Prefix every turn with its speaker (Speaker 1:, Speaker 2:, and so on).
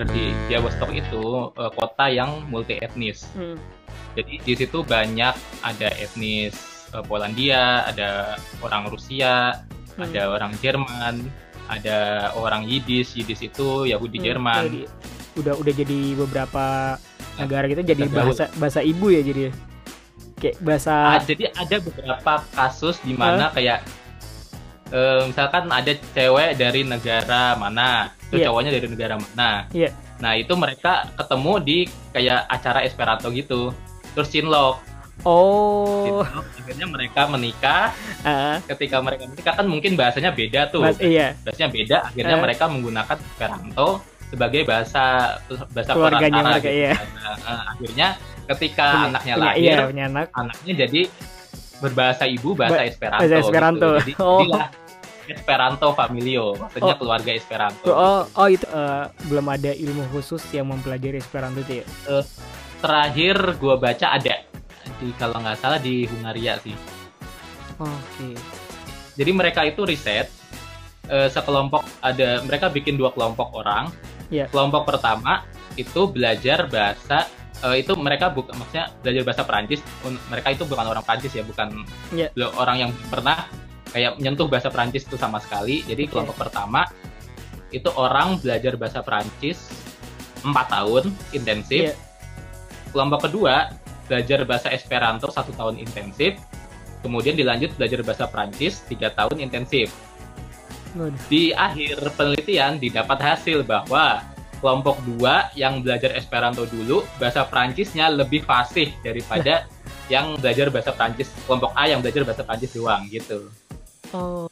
Speaker 1: di Białystok itu uh, kota yang multi etnis. Hmm. Jadi di situ banyak ada etnis uh, Polandia, ada orang Rusia, hmm. ada orang Jerman, ada orang Yiddish. Yiddish itu Yahudi hmm, Jerman.
Speaker 2: Jadi, udah udah jadi beberapa negara gitu jadi bahasa bahasa ibu ya jadi ya? kayak bahasa
Speaker 1: ah, jadi ada beberapa kasus di mana huh? kayak uh, misalkan ada cewek dari negara mana itu yeah. cowoknya dari negara mana yeah. nah itu mereka ketemu di kayak acara Esperanto gitu terus cinlok
Speaker 2: Oh. Cinlok,
Speaker 1: akhirnya mereka menikah. Uh. Ketika mereka menikah kan mungkin bahasanya beda tuh.
Speaker 2: Mas, iya.
Speaker 1: Bahasanya beda. Akhirnya uh. mereka menggunakan Esperanto sebagai bahasa bahasa
Speaker 2: keluarganya mereka gitu. iya.
Speaker 1: Nah, akhirnya ketika punya, anaknya punya, lahir, iya, punya anak. anaknya jadi berbahasa ibu bahasa ba Esperanto.
Speaker 2: Bahasa Esperanto.
Speaker 1: Gitu. Jadi, oh. jadilah Esperanto Familio, maksudnya oh. keluarga Esperanto.
Speaker 2: Oh, gitu. oh itu uh, belum ada ilmu khusus yang mempelajari Esperanto itu ya? Uh,
Speaker 1: terakhir gua baca ada di kalau nggak salah di Hungaria sih.
Speaker 2: Oke. Okay.
Speaker 1: Jadi mereka itu riset uh, sekelompok ada mereka bikin dua kelompok orang Yeah. Kelompok pertama itu belajar bahasa uh, itu mereka bukan maksudnya belajar bahasa Perancis. Mereka itu bukan orang Perancis ya, bukan yeah. orang yang pernah kayak menyentuh bahasa Perancis itu sama sekali. Jadi okay. kelompok pertama itu orang belajar bahasa Perancis empat tahun intensif. Yeah. Kelompok kedua belajar bahasa Esperanto satu tahun intensif. Kemudian dilanjut belajar bahasa Perancis tiga tahun intensif. Di akhir penelitian didapat hasil bahwa kelompok dua yang belajar Esperanto dulu bahasa Prancisnya lebih fasih daripada yang belajar bahasa Prancis kelompok A yang belajar bahasa Prancis doang gitu.
Speaker 2: Oh.